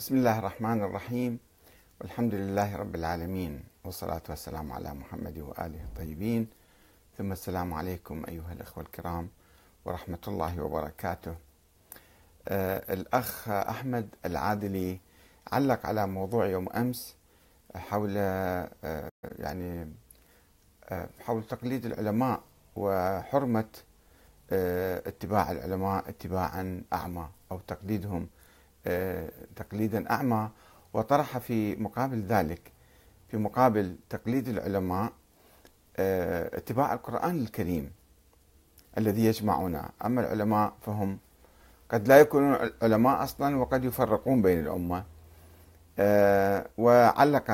بسم الله الرحمن الرحيم. والحمد لله رب العالمين والصلاة والسلام على محمد وآله الطيبين. ثم السلام عليكم أيها الأخوة الكرام ورحمة الله وبركاته. آه الأخ أحمد العادلي علق على موضوع يوم أمس حول آه يعني آه حول تقليد العلماء وحرمة آه اتباع العلماء اتباعا أعمى أو تقليدهم. آه، تقليدا أعمى وطرح في مقابل ذلك في مقابل تقليد العلماء آه، اتباع القرآن الكريم الذي يجمعنا أما العلماء فهم قد لا يكونون علماء أصلا وقد يفرقون بين الأمة. آه، وعلق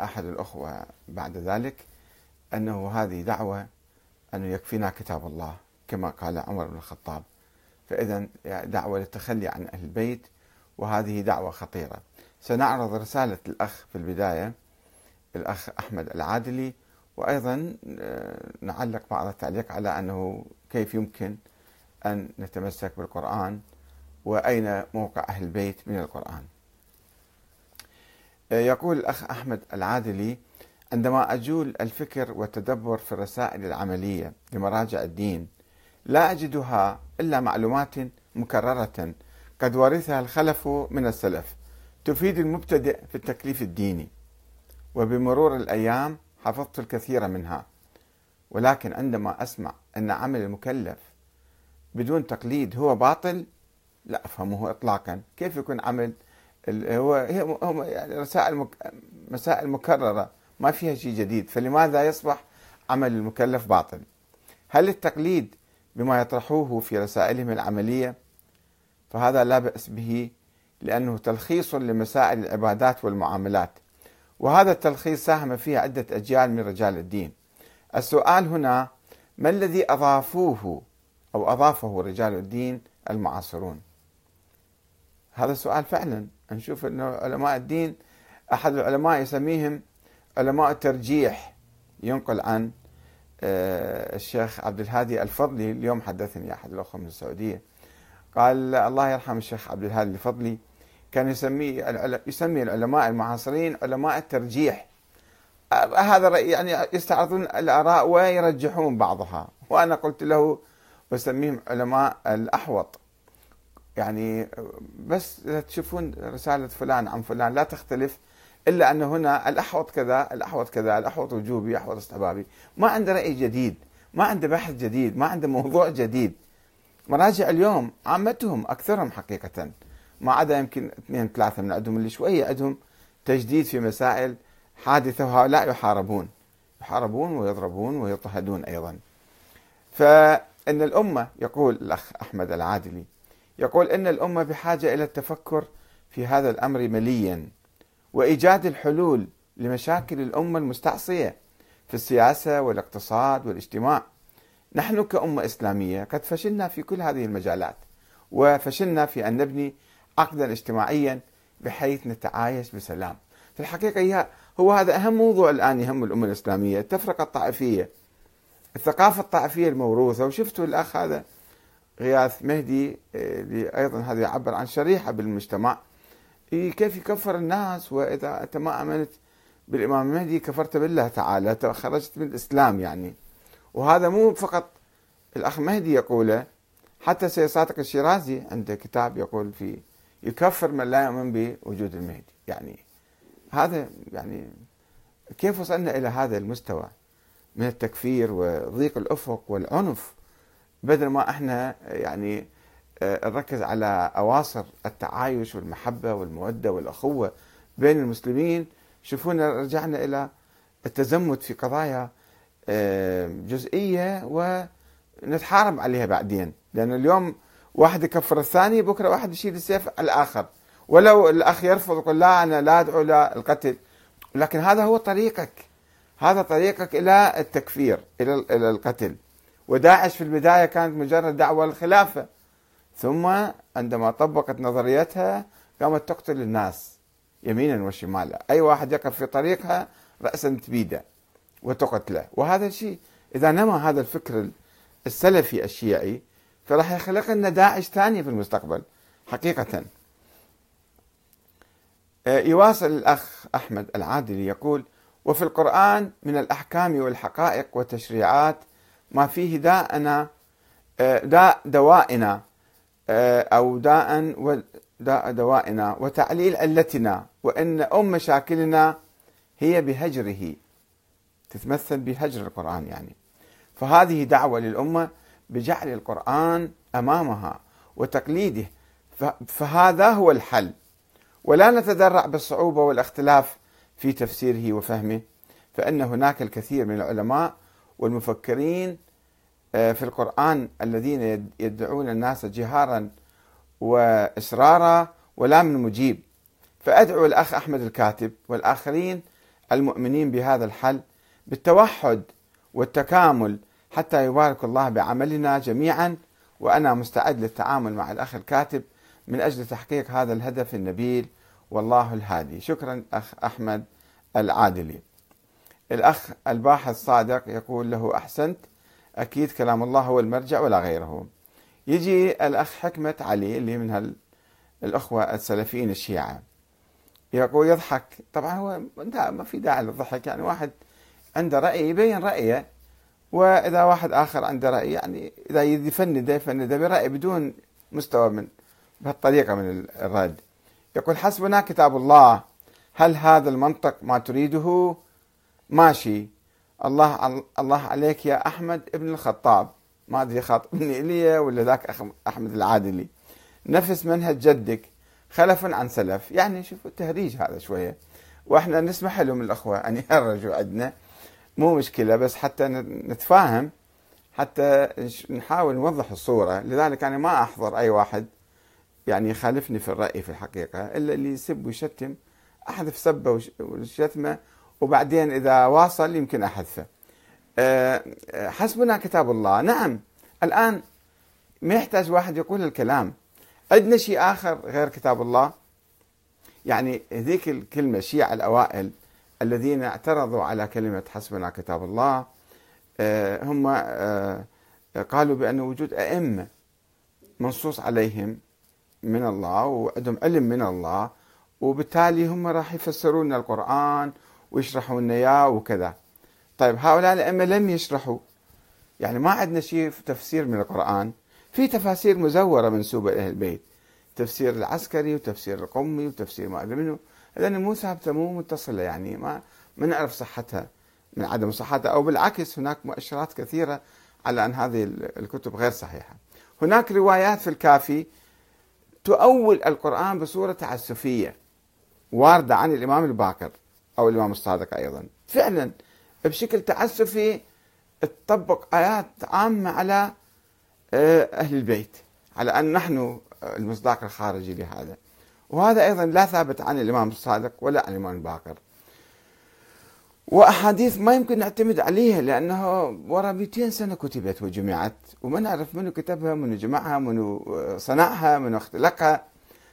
أحد الأخوة بعد ذلك أنه هذه دعوة أنه يكفينا كتاب الله كما قال عمر بن الخطاب. فإذا دعوة للتخلي عن أهل البيت وهذه دعوة خطيرة. سنعرض رسالة الأخ في البداية الأخ أحمد العادلي وأيضا آه، نعلق بعض التعليق على أنه كيف يمكن أن نتمسك بالقرآن وأين موقع أهل البيت من القرآن. آه، يقول الأخ أحمد العادلي عندما أجول الفكر والتدبر في الرسائل العملية لمراجع الدين لا أجدها إلا معلومات مكررة قد ورثها الخلف من السلف. تفيد المبتدئ في التكليف الديني وبمرور الأيام حفظت الكثير منها. ولكن عندما أسمع أن عمل المكلف بدون تقليد هو باطل لا أفهمه إطلاقا. كيف يكون عمل هو هم يعني رسائل. مسائل مكررة ما فيها شيء جديد. فلماذا يصبح عمل المكلف باطل؟ هل التقليد بما يطرحوه في رسائلهم العملية فهذا لا بأس به لأنه تلخيص لمسائل العبادات والمعاملات. وهذا التلخيص ساهم فيه عدة أجيال من رجال الدين. السؤال هنا ما الذي أضافوه أو أضافه رجال الدين المعاصرون؟ هذا سؤال فعلا. نشوف أنه علماء الدين أحد العلماء يسميهم علماء الترجيح. ينقل عن آه، الشيخ عبد الهادي الفضلي. اليوم حدثني أحد الأخوة من السعودية. قال الله يرحم الشيخ عبد الهادي الفضلي. كان يسمي يسمي العلماء المعاصرين علماء الترجيح. هذا يعني يستعرضون الآراء ويرجحون بعضها. وأنا قلت له بسميهم علماء الأحوط. يعني بس تشوفون رسالة فلان عن فلان لا تختلف إلا أن هنا الأحوط كذا الأحوط كذا الأحوط وجوبي احوط استحبابي. ما عنده رأي جديد ما عنده بحث جديد ما عنده موضوع جديد. مراجع اليوم عامتهم أكثرهم حقيقة. ما عدا يمكن اثنين ثلاثة من عندهم اللي شوية عندهم تجديد في مسائل حادثة وهؤلاء يحاربون. يحاربون ويضربون ويضطهدون أيضا. فإن الأمة يقول الأخ أحمد العادلي يقول إن الأمة بحاجة إلى التفكر في هذا الأمر مليا وإيجاد الحلول لمشاكل الأمة المستعصية في السياسة والاقتصاد والاجتماع. نحن كأمة إسلامية قد فشلنا في كل هذه المجالات وفشلنا في أن نبني عقدا اجتماعيا بحيث نتعايش بسلام. في الحقيقة هو هذا أهم موضوع الآن يهم الأمة الإسلامية التفرقة الطائفية. الثقافة الطائفية الموروثة وشفتوا الأخ هذا غياث مهدي اللي أيضا هذا يعبر عن شريحة بالمجتمع. كيف يكفر الناس؟ وإذا أنت ما آمنت بالإمام المهدي كفرت بالله تعالى خرجت من الإسلام يعني. وهذا مو فقط الأخ مهدي يقوله حتى سيد صادق الشيرازي عنده كتاب يقول فيه يكفر من لا يؤمن بوجود المهدي. يعني هذا يعني كيف وصلنا إلى هذا المستوى من التكفير وضيق الأفق والعنف بدل ما إحنا يعني آه، نركز على أواصر التعايش والمحبة والمودة والأخوة بين المسلمين؟ شوفونا رجعنا إلى التزمت في قضايا جزئية ونتحارب عليها بعدين. لأن اليوم واحد يكفر الثاني بكرة واحد يشيل السيف الآخر. ولو الأخ يرفض يقول لا أنا لا أدعو للقتل لكن هذا هو طريقك. هذا طريقك إلى التكفير إلى إلى القتل. وداعش في البداية كانت مجرد دعوة للخلافة. ثم عندما طبقت نظريتها قامت تقتل الناس يمينا وشمالا. أي واحد يقف في طريقها راسا تبيده. وتقتله وهذا الشيء إذا نمى هذا الفكر السلفي الشيعي فراح يخلق لنا داعش ثاني في المستقبل حقيقة. آه، يواصل الأخ أحمد العادلي يقول وفي القرآن من الأحكام والحقائق والتشريعات ما فيه داءنا آه، داء دوائنا آه، أو داء داء دوائنا وتعليل علتنا وإن أم مشاكلنا هي بهجره. تتمثل بهجر القرآن يعني. فهذه دعوة للأمة بجعل القرآن أمامها وتقليده. فهذا هو الحل. ولا نتذرع بالصعوبة والاختلاف في تفسيره وفهمه فإن هناك الكثير من العلماء والمفكرين آه، في القرآن الذين يدعون الناس جهارا وإصرارا ولا من مجيب. فأدعو الأخ أحمد الكاتب والآخرين المؤمنين بهذا الحل بالتوحد والتكامل حتى يبارك الله بعملنا جميعا. وأنا مستعد للتعامل مع الأخ الكاتب من أجل تحقيق هذا الهدف النبيل والله الهادي. شكرا أخ أحمد العادلي. الأخ الباحث صادق يقول له أحسنت أكيد كلام الله هو المرجع ولا غيره. يجي الأخ حكمة علي اللي من الأخوة السلفيين الشيعة. يقول يضحك. طبعا هو ما في داعي للضحك يعني واحد عنده رأي يبين رأيه. وإذا واحد آخر عنده رأي يعني إذا يفنده يفنده برأي بدون مستوى من بهالطريقة من الرد. يقول حسبنا كتاب الله. هل هذا المنطق ما تريده؟ ماشي. الله الله عليك يا أحمد ابن الخطاب. ما أدري خاطبني إلي ولا ذاك أحمد العادلي. نفس منهج جدك. خلف عن سلف. يعني شوفوا التهريج هذا شوية. وإحنا نسمح لهم الأخوة أن يهرجوا عندنا. مو مشكلة بس حتى نتفاهم حتى نحاول نوضح الصورة. لذلك أنا ما أحضر أي واحد يعني يخالفني في الرأي في الحقيقة إلا اللي يسب ويشتم. أحذف سبه وشتمه وبعدين إذا واصل يمكن أحذفه. أه، حسبنا كتاب الله. نعم الآن ما يحتاج واحد يقول الكلام. عندنا شيء آخر غير كتاب الله؟ يعني ذيك الكلمة الشيعة الأوائل. الذين اعترضوا على كلمة حسبنا كتاب الله أه، هم أه، قالوا بأن وجود أئمة منصوص عليهم من الله وعندهم علم من الله وبالتالي هم راح يفسرون القرآن ويشرحون اياه وكذا. طيب هؤلاء الأئمة لم يشرحوا. يعني ما عندنا شيء في تفسير من القرآن. في تفاسير مزورة منسوبة إلى البيت. تفسير العسكري وتفسير القمي وتفسير ما أدري منه. لأن مو ثابتة مو متصلة يعني ما ما نعرف صحتها من عدم صحتها أو بالعكس هناك مؤشرات كثيرة على أن هذه الكتب غير صحيحة. هناك روايات في الكافي تؤول القرآن بصورة تعسفية واردة عن الإمام الباكر أو الإمام الصادق أيضا. فعلا بشكل تعسفي تطبق آيات عامة على آه، أهل البيت على أن نحن المصداق الخارجي لهذا. وهذا أيضا لا ثابت عن الإمام الصادق ولا عن الإمام الباكر وأحاديث ما يمكن نعتمد عليها لانها ورا 200 سنة كتبت وجمعت وما نعرف منو كتبها منو جمعها منو صنعها منو اختلقها.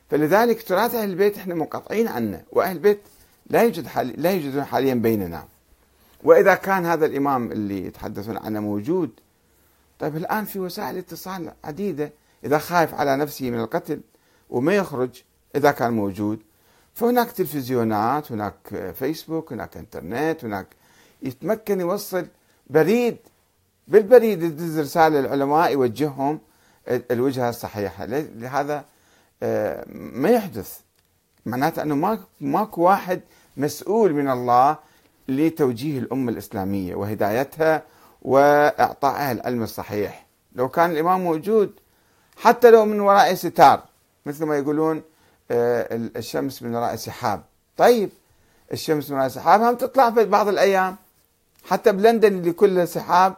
فلذلك تراث أهل البيت إحنا منقطعين عنه وأهل البيت لا يوجد لا يوجدون حاليا بيننا. وإذا كان هذا الإمام اللي يتحدثون عنه موجود طيب الآن في وسائل اتصال عديدة. إذا خايف على نفسه من القتل وما يخرج إذا كان موجود. فهناك تلفزيونات هناك فيسبوك هناك إنترنت هناك يتمكن يوصل بريد بالبريد يدز رسالة للعلماء يوجههم الوجهة الصحيحة. لهذا آه، ما يحدث. معناته أنه ماكو واحد مسؤول من الله لتوجيه الأمة الإسلامية وهدايتها وإعطائها العلم الصحيح. لو كان الإمام موجود حتى لو من وراء ستار مثل ما يقولون الشمس من وراء سحاب. طيب الشمس من وراء سحاب هم تطلع في بعض الأيام حتى بلندن اللي كلها سحاب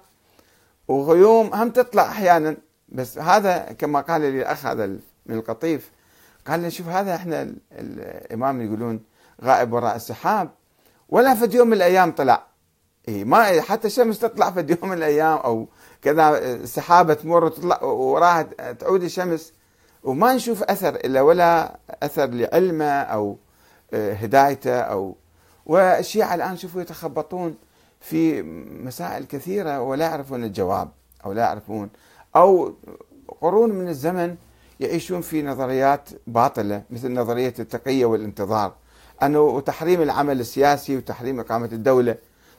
وغيوم هم تطلع أحيانا. بس هذا كما قال لي الأخ هذا من القطيف قال لي شوف هذا إحنا الإمام يقولون غائب وراء السحاب ولا في يوم من الأيام طلع. إيه ما حتى الشمس تطلع في يوم من الأيام أو كذا سحابة تمر وتطلع وراها تعود الشمس. وما نشوف أثر إلا ولا أثر لعلمه أو آه، هدايته أو. والشيعة الآن شوفوا يتخبطون في مسائل كثيرة ولا يعرفون الجواب أو لا يعرفون. أو قرون من الزمن يعيشون في نظريات باطلة مثل نظرية التقية والانتظار. أنه تحريم العمل السياسي وتحريم إقامة الدولة.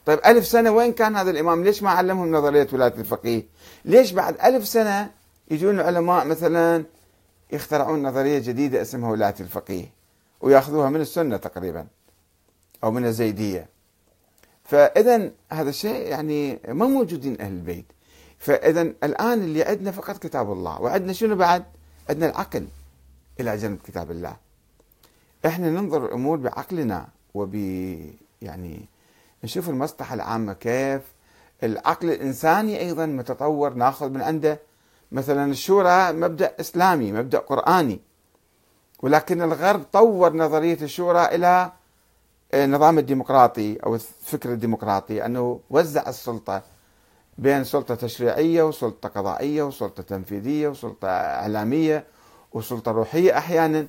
طيب ألف سنة وين كان هذا الإمام؟ ليش ما علمهم نظرية ولاية الفقيه؟ ليش بعد ألف سنة يجون العلماء مثلا يخترعون نظرية جديدة اسمها ولاية الفقيه ويأخذوها من السنة تقريبا أو من الزيدية. فإذا هذا الشيء يعني ما موجودين أهل البيت. فإذا الآن اللي عندنا فقط كتاب الله وعندنا شنو بعد؟ عندنا العقل إلى جنب كتاب الله. إحنا ننظر الأمور بعقلنا وب يعني نشوف المصلحة العامة كيف. العقل الإنساني أيضا متطور ناخذ من عنده مثلا الشورى مبدأ إسلامي مبدأ قرآني. ولكن الغرب طور نظرية الشورى إلى النظام الديمقراطي أو الفكر الديمقراطي أنه وزع السلطة بين سلطة تشريعية وسلطة قضائية وسلطة تنفيذية وسلطة إعلامية وسلطة روحية أحيانا.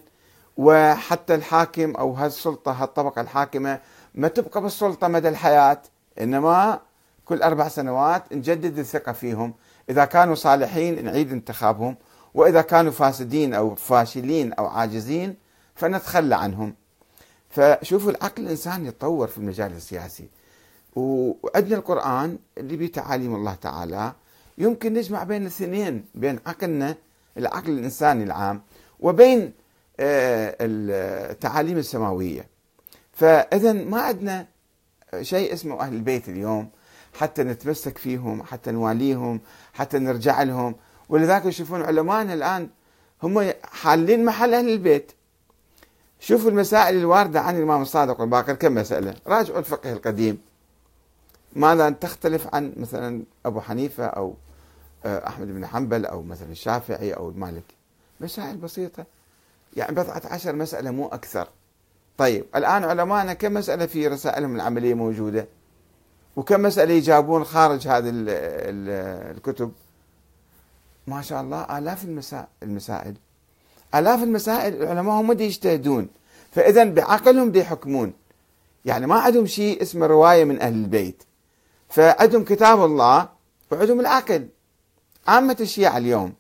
وحتى الحاكم أو هالسلطة هالطبقة الحاكمة ما تبقى بالسلطة مدى الحياة إنما كل أربع سنوات نجدد الثقة فيهم. إذا كانوا صالحين نعيد انتخابهم وإذا كانوا فاسدين أو فاشلين أو عاجزين فنتخلى عنهم. فشوفوا العقل الانساني يتطور في المجال السياسي. وعندنا القرآن اللي به تعاليم الله تعالى يمكن نجمع بين الاثنين بين عقلنا العقل الإنساني العام وبين آه، التعاليم السماوية. فاذا ما عندنا شيء اسمه أهل البيت اليوم. حتى نتمسك فيهم حتى نواليهم حتى نرجع لهم. ولذلك يشوفون علمائنا الآن هم حالين محل أهل البيت. شوفوا المسائل الواردة عن الإمام الصادق والباقر كم مسألة؟ راجعوا الفقه القديم. ماذا تختلف عن مثلا أبو حنيفة أو آه، أحمد بن حنبل أو مثلا الشافعي أو المالك مسائل بسيطة. يعني بضعة عشر مسألة مو أكثر. طيب الآن علمائنا كم مسألة في رسائلهم العملية موجودة؟ وكم مسألة يجابون خارج هذه الكتب؟ ما شاء الله آلاف المسائل. آلاف المسائل العلماء هم دي يجتهدون. فإذا بعقلهم دي يحكمون. يعني ما عندهم شيء اسمه رواية من أهل البيت. فعندهم كتاب الله وعندهم العقل. عامة الشيعة اليوم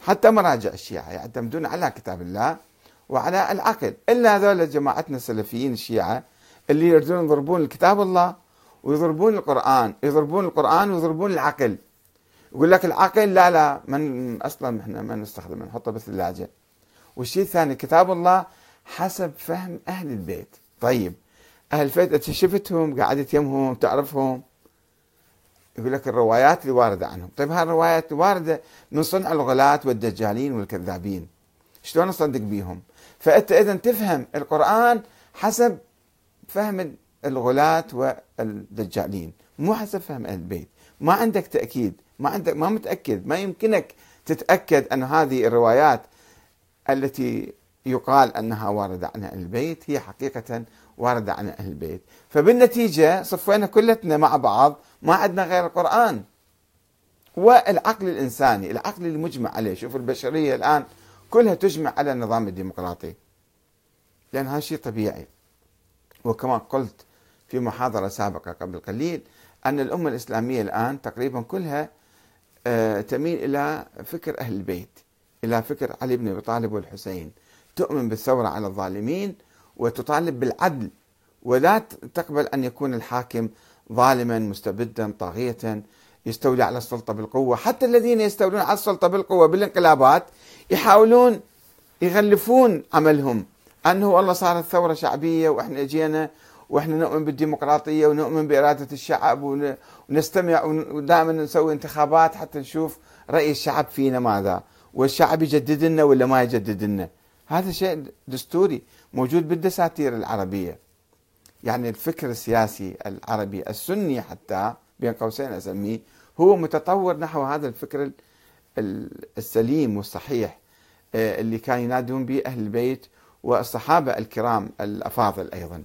حتى مراجع الشيعة يعتمدون على كتاب الله وعلى العقل. إلا هذول جماعتنا السلفيين الشيعة اللي يريدون يضربون الكتاب الله ويضربون القرآن يضربون القرآن ويضربون العقل. يقول لك العقل لا لا من أصلا إحنا ما نستخدمه نحطه بالثلاجة والشيء الثاني كتاب الله حسب فهم أهل البيت. طيب أهل البيت أنت شفتهم؟ قعدت يمهم تعرفهم؟ يقول لك الروايات اللي واردة عنهم. طيب هاي الروايات واردة من صنع الغلاة والدجالين والكذابين. شلون نصدق بيهم؟ فأنت إذا تفهم القرآن حسب فهم الغلاة والدجالين. مو حسب فهم أهل البيت. ما عندك تأكيد. ما عندك ما متأكد. ما يمكنك تتأكد أن هذه الروايات التي يقال أنها واردة عن أهل البيت هي حقيقة واردة عن أهل البيت. فبالنتيجة صفينا كلتنا مع بعض ما عندنا غير القرآن. والعقل الإنساني العقل المجمع عليه. شوف البشرية الآن كلها تجمع على النظام الديمقراطي. لأن هذا شيء طبيعي. وكما قلت في محاضرة سابقة قبل قليل أن الأمة الإسلامية الآن تقريبا كلها آه، تميل إلى فكر أهل البيت إلى فكر علي بن أبي طالب والحسين. تؤمن بالثورة على الظالمين وتطالب بالعدل ولا تقبل أن يكون الحاكم ظالما مستبدا طاغية يستولي على السلطة بالقوة. حتى الذين يستولون على السلطة بالقوة بالانقلابات يحاولون يغلفون عملهم. أنه والله صارت ثورة شعبية وإحنا جينا وإحنا نؤمن بالديمقراطية ونؤمن بإرادة الشعب ونستمع ودائما نسوي انتخابات حتى نشوف رأي الشعب فينا ماذا. والشعب يجدد لنا ولا ما يجدد لنا هذا شيء دستوري موجود بالدساتير العربية. يعني الفكر السياسي العربي السني حتى بين قوسين أسميه هو متطور نحو هذا الفكر السليم والصحيح آه، اللي كان ينادون به أهل البيت والصحابة الكرام الأفاضل أيضا.